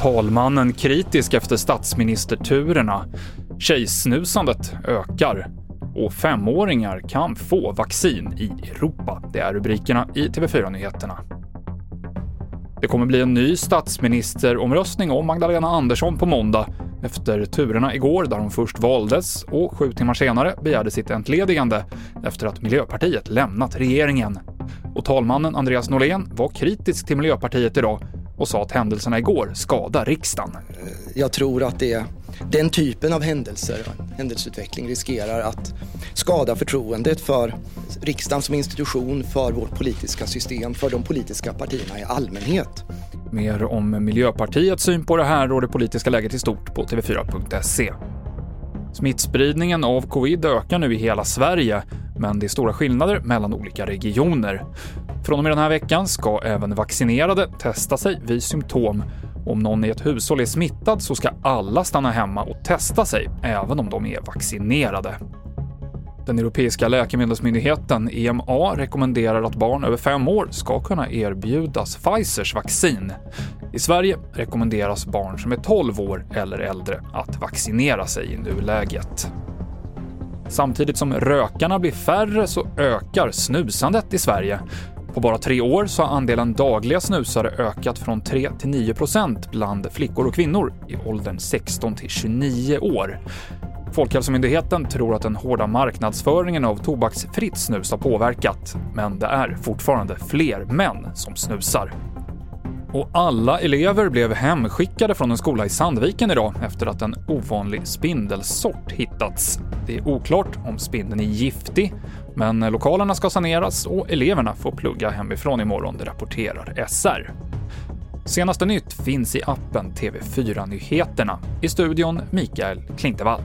Talmannen kritisk efter statsministerturerna. Tjejsnusandet ökar. Och femåringar kan få vaccin i Europa. Det är rubrikerna i TV4-nyheterna. Det kommer bli en ny statsministeromröstning om Magdalena Andersson på måndag efter turerna igår där hon först valdes och sju timmar senare begärde sitt entledigande efter att Miljöpartiet lämnat regeringen. Och talmannen Andreas Norlén var kritisk till Miljöpartiet idag och sa att händelserna igår skadar riksdagen. Eh, jag tror att det, den typen av händelser, händelseutveckling, riskerar att skada förtroendet för riksdagen som institution, för vårt politiska system, för de politiska partierna i allmänhet. Mer om Miljöpartiets syn på det här och det politiska läget i stort på tv4.se. Smittspridningen av covid ökar nu i hela Sverige, men det är stora skillnader mellan olika regioner. Från och med den här veckan ska även vaccinerade testa sig vid symptom. Om någon i ett hushåll är smittad så ska alla stanna hemma och testa sig, även om de är vaccinerade. Den europeiska läkemedelsmyndigheten EMA rekommenderar att barn över fem år ska kunna erbjudas Pfizers vaccin. I Sverige rekommenderas barn som är 12 år eller äldre att vaccinera sig i nuläget. Samtidigt som rökarna blir färre så ökar snusandet i Sverige. På bara tre år så har andelen dagliga snusare ökat från 3 till 9% bland flickor och kvinnor i åldern 16 till 29 år. Folkhälsomyndigheten tror att den hårda marknadsföringen av tobaksfritt snus har påverkat, men det är fortfarande fler män som snusar. Och alla elever blev hemskickade från en skola i Sandviken idag efter att en ovanlig spindelsort hittats. Det är oklart om spindeln är giftig, men lokalerna ska saneras och eleverna får plugga hemifrån imorgon, det rapporterar SR. Senaste nytt finns i appen TV4 Nyheterna. I studion Mikael Klintevall.